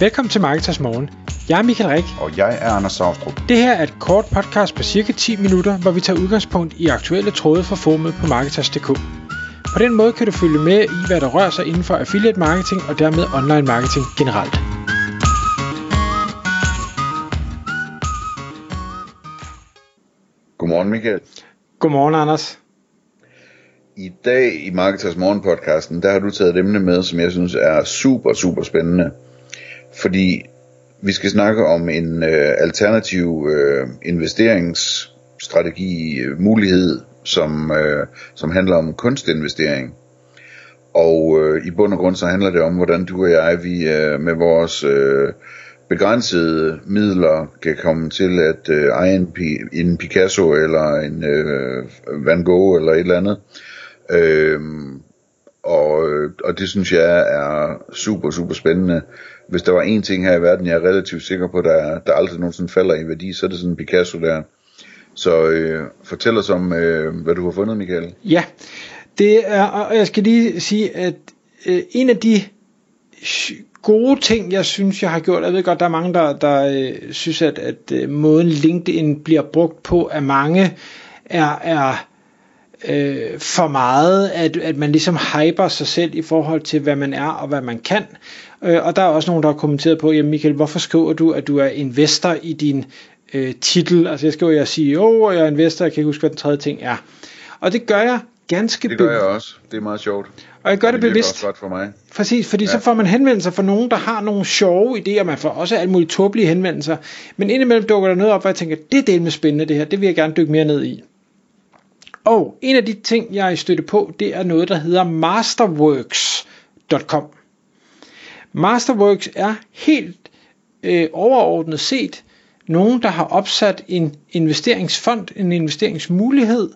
Velkommen til Marketers Morgen. Jeg er Michael Rik. Og jeg er Anders Saustrup. Det her er et kort podcast på cirka 10 minutter, hvor vi tager udgangspunkt i aktuelle tråde fra formet på Marketers.dk. På den måde kan du følge med i, hvad der rører sig inden for affiliate marketing og dermed online marketing generelt. Godmorgen Michael. Godmorgen Anders. I dag i Marketers Morgen podcasten, der har du taget et emne med, som jeg synes er super, super spændende. Fordi vi skal snakke om en øh, alternativ øh, investeringsstrategi, øh, mulighed, som, øh, som handler om kunstinvestering. Og øh, i bund og grund så handler det om, hvordan du og jeg, vi øh, med vores øh, begrænsede midler kan komme til at øh, eje en, en Picasso eller en øh, Van Gogh eller et eller andet. Øh, og, øh, og det synes jeg er super, super spændende. Hvis der var en ting her i verden, jeg er relativt sikker på, der, der aldrig nogensinde falder i værdi, så er det sådan en Picasso der. Så øh, fortæl os om, øh, hvad du har fundet, Michael. Ja, det er, og jeg skal lige sige, at øh, en af de gode ting, jeg synes, jeg har gjort, jeg ved godt, der er mange, der, der øh, synes, at, at øh, måden LinkedIn bliver brugt på af mange, er, er øh, for meget, at, at man ligesom hyper sig selv i forhold til, hvad man er og hvad man kan. Øh, og der er også nogen, der har kommenteret på, jamen Michael, hvorfor skriver du, at du er investor i din øh, titel? Altså jeg skriver, jeg er CEO, og jeg er investor, jeg kan ikke huske, hvad den tredje ting er. Og det gør jeg ganske Det gør jeg også. Det er meget sjovt. Og jeg gør det, det bevidst. også godt for mig. Præcis, fordi ja. så får man henvendelser fra nogen, der har nogle sjove idéer, man får også alle mulige tåbelige henvendelser, men indimellem dukker der noget op, hvor jeg tænker, det er del med spændende det her, det vil jeg gerne dykke mere ned i. Og en af de ting, jeg støtte på, det er noget, der hedder masterworks.com. Masterworks er helt øh, overordnet set nogen, der har opsat en investeringsfond, en investeringsmulighed,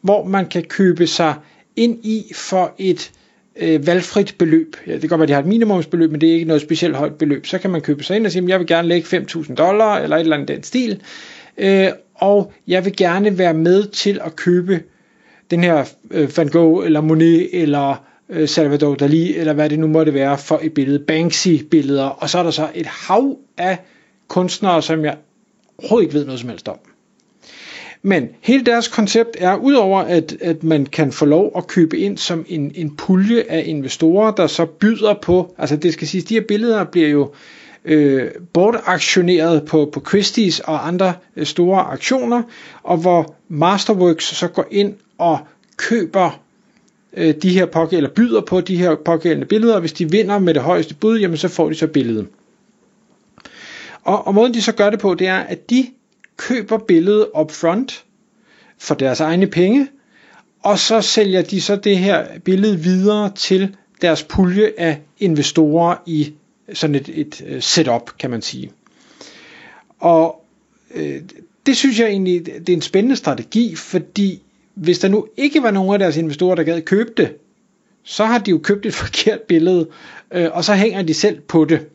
hvor man kan købe sig ind i for et øh, valgfrit beløb. Ja, det kan godt være, at de har et minimumsbeløb, men det er ikke noget specielt højt beløb. Så kan man købe sig ind og sige, at jeg vil gerne lægge 5.000 dollar, eller et eller andet den stil, øh, og jeg vil gerne være med til at købe den her øh, Van Gogh, eller Monet, eller øh, Salvador Dali, eller hvad det nu måtte være for et billede, Banksy-billeder, og så er der så et hav af kunstnere, som jeg overhovedet ikke ved noget som helst om. Men hele deres koncept er, udover at, at man kan få lov at købe ind som en, en pulje af investorer, der så byder på, altså det skal siges, de her billeder bliver jo øh, bortaktioneret på, på Christie's og andre øh, store aktioner, og hvor Masterworks så går ind og køber øh, de her pågæld, eller byder på de her pågældende billeder, og hvis de vinder med det højeste bud, jamen så får de så billedet. Og, og måden de så gør det på, det er, at de køber billedet up front for deres egne penge, og så sælger de så det her billede videre til deres pulje af investorer i sådan et, et øh, setup, kan man sige. Og øh, det synes jeg egentlig, det er en spændende strategi, fordi hvis der nu ikke var nogen af deres investorer, der gad købe det, så har de jo købt et forkert billede, øh, og så hænger de selv på det.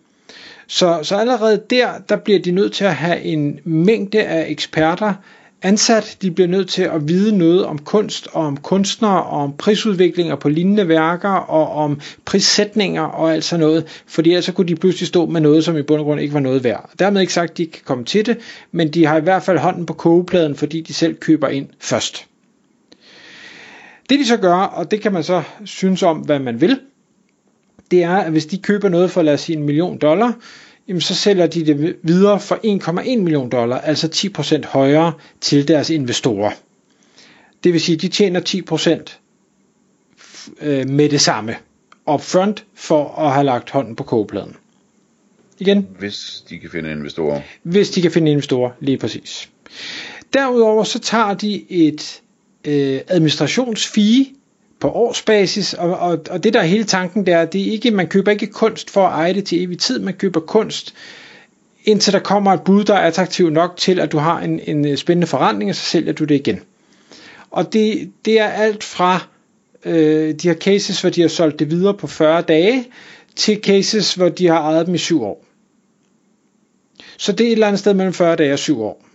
Så, så allerede der, der bliver de nødt til at have en mængde af eksperter ansat. De bliver nødt til at vide noget om kunst og om kunstnere og om prisudviklinger på lignende værker og om prissætninger og alt sådan noget. Fordi ellers så kunne de pludselig stå med noget, som i bund og grund ikke var noget værd. Dermed ikke sagt, at de kan komme til det, men de har i hvert fald hånden på kogepladen, fordi de selv køber ind først. Det de så gør, og det kan man så synes om, hvad man vil, det er, at hvis de køber noget for, lad os sige, en million dollar, jamen så sælger de det videre for 1,1 million dollar, altså 10% højere til deres investorer. Det vil sige, at de tjener 10% øh, med det samme upfront for at have lagt hånden på kogepladen. Igen, Hvis de kan finde investorer. hvis de kan finde investorer, lige præcis. Derudover så tager de et øh, administrationsfee på årsbasis, og, og, og det der er hele tanken, det er, det er ikke, man køber ikke kunst for at eje det til evig tid, man køber kunst, indtil der kommer et bud, der er attraktivt nok til, at du har en, en øh, spændende forretning, og så sælger du det igen. Og det, det er alt fra øh, de her cases, hvor de har solgt det videre på 40 dage, til cases, hvor de har ejet dem i 7 år. Så det er et eller andet sted mellem 40 dage og 7 år.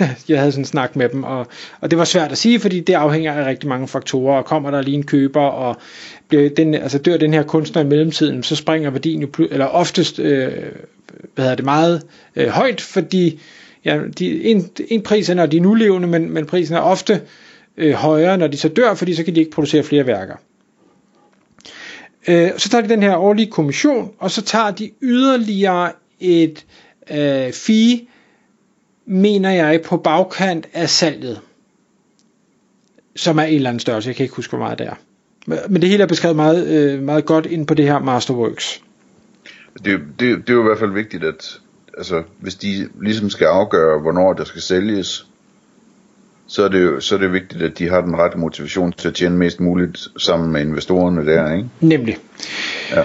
jeg havde sådan en snak med dem, og, og det var svært at sige, fordi det afhænger af rigtig mange faktorer, og kommer der lige en køber, og bliver den, altså dør den her kunstner i mellemtiden, så springer værdien jo, eller oftest øh, hvad hedder det, meget øh, højt, fordi ja, de, en, en pris er, når de er nulevende, men, men prisen er ofte øh, højere, når de så dør, fordi så kan de ikke producere flere værker. Øh, så tager de den her årlige kommission, og så tager de yderligere et øh, fee, mener jeg, på bagkant af salget, som er en eller anden størrelse. Jeg kan ikke huske, hvor meget det er. Men det hele er beskrevet meget, øh, meget godt ind på det her Masterworks. Det, det, det er jo i hvert fald vigtigt, at altså, hvis de ligesom skal afgøre, hvornår der skal sælges, så er det jo så er det vigtigt, at de har den rette motivation til at tjene mest muligt sammen med investorerne der, ikke? Nemlig. Ja.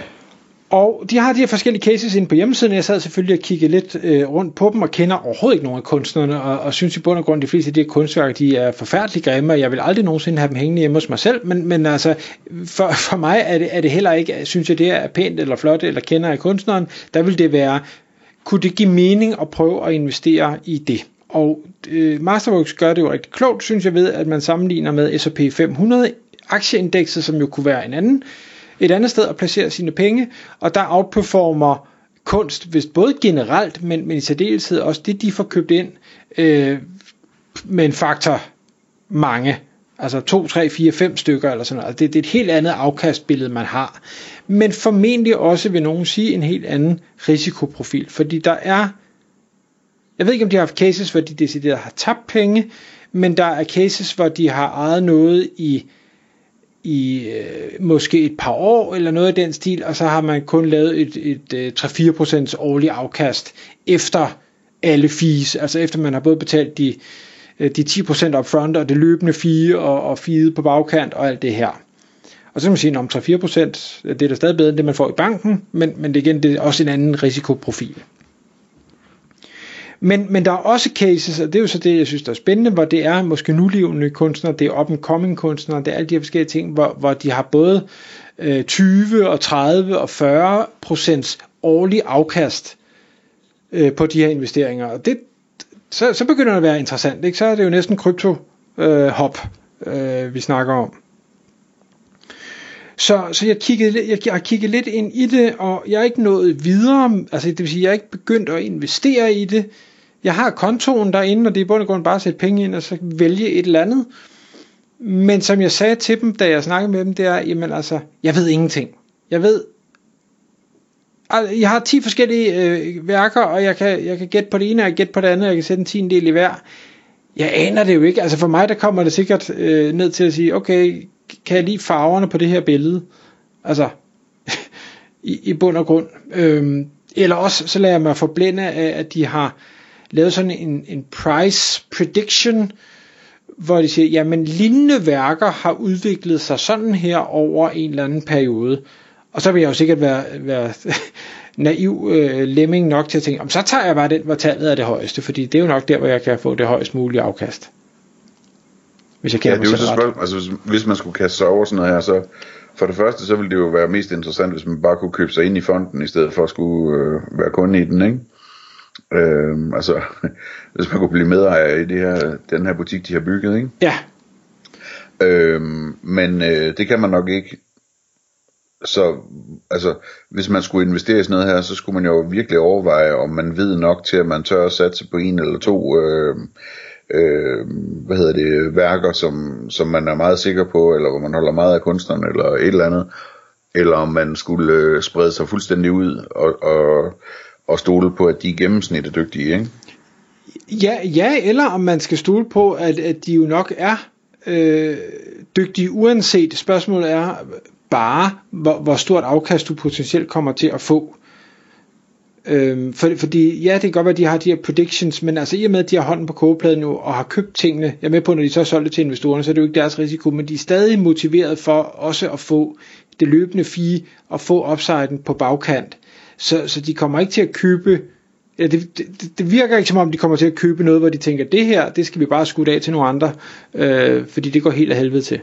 Og de har de her forskellige cases inde på hjemmesiden. Jeg sad selvfølgelig og kiggede lidt øh, rundt på dem og kender overhovedet ikke nogen af kunstnerne, og, og synes i bund og grund, at de fleste af de her kunstværker, de er forfærdeligt grimme, og jeg vil aldrig nogensinde have dem hængende hjemme hos mig selv, men, men altså, for, for mig er det, er det heller ikke, synes jeg, det er pænt eller flot, eller kender jeg kunstneren, der vil det være, kunne det give mening at prøve at investere i det? Og øh, Masterworks gør det jo rigtig klogt, synes jeg ved, at man sammenligner med S&P 500 aktieindekset, som jo kunne være en anden, et andet sted at placere sine penge, og der outperformer kunst, hvis både generelt, men, men i særdeleshed også det, de får købt ind øh, med en faktor mange. Altså 2, 3, 4, 5 stykker eller sådan noget. Altså, det, det er et helt andet afkastbillede, man har. Men formentlig også, vil nogen sige, en helt anden risikoprofil. Fordi der er jeg ved ikke, om de har haft cases, hvor de decideret har tabt penge, men der er cases, hvor de har ejet noget i, i øh, måske et par år, eller noget af den stil, og så har man kun lavet et, et, et 3-4% årlig afkast efter alle fees, altså efter man har både betalt de, øh, de 10% upfront, og det løbende fee, og, og fee på bagkant, og alt det her. Og så kan man sige, at 3-4% det er da stadig bedre end det, man får i banken, men, men det, igen, det er også en anden risikoprofil. Men, men der er også cases, og det er jo så det, jeg synes, der er spændende, hvor det er måske nulevende kunstnere, det er up and coming kunstnere, det er alle de her forskellige ting, hvor, hvor de har både øh, 20 og 30 og 40 procents årlig afkast øh, på de her investeringer. Og det, så, så begynder det at være interessant. Ikke? Så er det jo næsten krypto øh, hop, øh, vi snakker om. Så, så jeg, kiggede, jeg, jeg har kigget lidt ind i det, og jeg er ikke nået videre, altså det vil sige, jeg er ikke begyndt at investere i det, jeg har kontoen derinde, og det er i bund og grund bare at sætte penge ind, og så vælge et eller andet. Men som jeg sagde til dem, da jeg snakkede med dem, det er, jamen altså, jeg ved ingenting. Jeg ved, jeg har 10 forskellige øh, værker, og jeg kan, jeg kan gætte på det ene, og jeg kan gætte på det andet, og jeg kan sætte en tiendel i hver. Jeg aner det jo ikke. Altså for mig, der kommer det sikkert øh, ned til at sige, okay, kan jeg lide farverne på det her billede? Altså, i, i bund og grund. Øhm, eller også, så lader jeg mig forblænde af, at de har lavet sådan en, en price prediction, hvor de siger, jamen lignende værker har udviklet sig sådan her over en eller anden periode. Og så vil jeg jo sikkert være, være naiv øh, lemming nok til at tænke, så tager jeg bare den, hvor tallet er det højeste, fordi det er jo nok der, hvor jeg kan få det højst mulige afkast. Hvis jeg kan ja, det er jo så spørgsmål, altså hvis, hvis man skulle kaste sig over sådan noget her, så for det første, så ville det jo være mest interessant, hvis man bare kunne købe sig ind i fonden, i stedet for at skulle øh, være kunde i den, ikke? Øh, altså, hvis man kunne blive medejer i det her, den her butik, de har bygget, ikke? Ja. Øh, men øh, det kan man nok ikke. Så altså, hvis man skulle investere i sådan noget her, så skulle man jo virkelig overveje, om man ved nok til, at man tør at satse på en eller to øh, øh, hvad hedder det, værker, som, som man er meget sikker på, eller hvor man holder meget af kunstneren, eller et eller andet, eller om man skulle øh, sprede sig fuldstændig ud og, og og stole på, at de er gennemsnit er dygtige, ikke? Ja, ja, eller om man skal stole på, at, at de jo nok er øh, dygtige uanset. Spørgsmålet er bare, hvor, hvor stort afkast du potentielt kommer til at få. Øhm, for, fordi ja, det kan godt være, at de har de her predictions, men altså i og med, at de har hånden på kogepladen nu, og har købt tingene, jeg er med på, når de så har solgt det til investorerne, så er det jo ikke deres risiko, men de er stadig motiveret for også at få det løbende fee, og få upsiden på bagkant. Så, så de kommer ikke til at købe, ja, det, det, det virker ikke som om, de kommer til at købe noget, hvor de tænker, det her, det skal vi bare skudde af til nogle andre, øh, fordi det går helt af helvede til.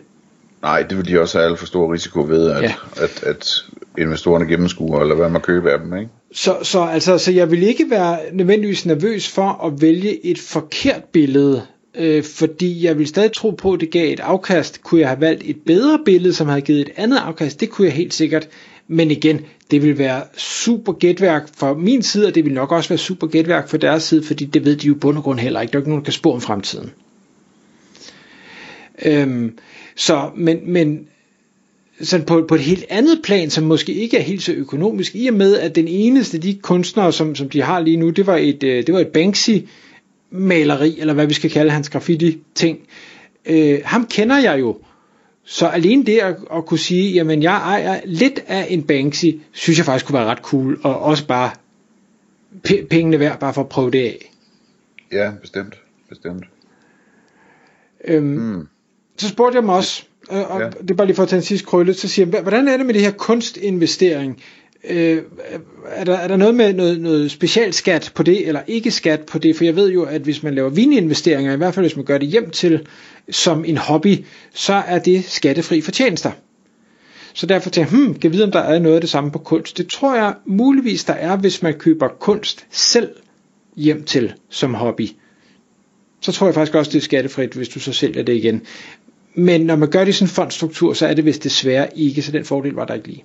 Nej, det vil de også have alt for stor risiko ved, at, ja. at, at investorerne gennemskuer, eller hvad man køber af dem, ikke? Så, så, altså, så jeg vil ikke være nødvendigvis nervøs for at vælge et forkert billede, øh, fordi jeg vil stadig tro på, at det gav et afkast. Kunne jeg have valgt et bedre billede, som havde givet et andet afkast? Det kunne jeg helt sikkert. Men igen, det vil være super gætværk fra min side, og det vil nok også være super gætværk fra deres side, fordi det ved de jo bund og grund heller ikke. Der er ikke nogen, der kan spå om fremtiden. Øhm, så, men, men sådan på, på et helt andet plan, som måske ikke er helt så økonomisk, i og med, at den eneste af de kunstnere, som, som de har lige nu, det var et, øh, det var et Banksy-maleri, eller hvad vi skal kalde hans graffiti-ting. Øh, ham kender jeg jo, så alene det at, at kunne sige, jamen jeg ejer lidt af en Banksy, synes jeg faktisk kunne være ret cool, og også bare p- pengene værd, bare for at prøve det af. Ja, bestemt. bestemt. Øhm, hmm. Så spurgte jeg mig også, og, og ja. det er bare lige for at tage en sidste krølle, så siger jeg, hvordan er det med det her kunstinvestering? Øh, er, der, er der noget med noget, noget specielt skat på det, eller ikke skat på det? For jeg ved jo, at hvis man laver vininvesteringer, i hvert fald hvis man gør det hjem til som en hobby, så er det skattefri fortjenester. Så derfor tænker jeg, hmm, kan vide, om der er noget af det samme på kunst. Det tror jeg muligvis, der er, hvis man køber kunst selv hjem til som hobby. Så tror jeg faktisk også, det er skattefrit, hvis du så sælger det igen. Men når man gør det i sådan en fondstruktur, så er det vist desværre ikke, så den fordel var der ikke lige.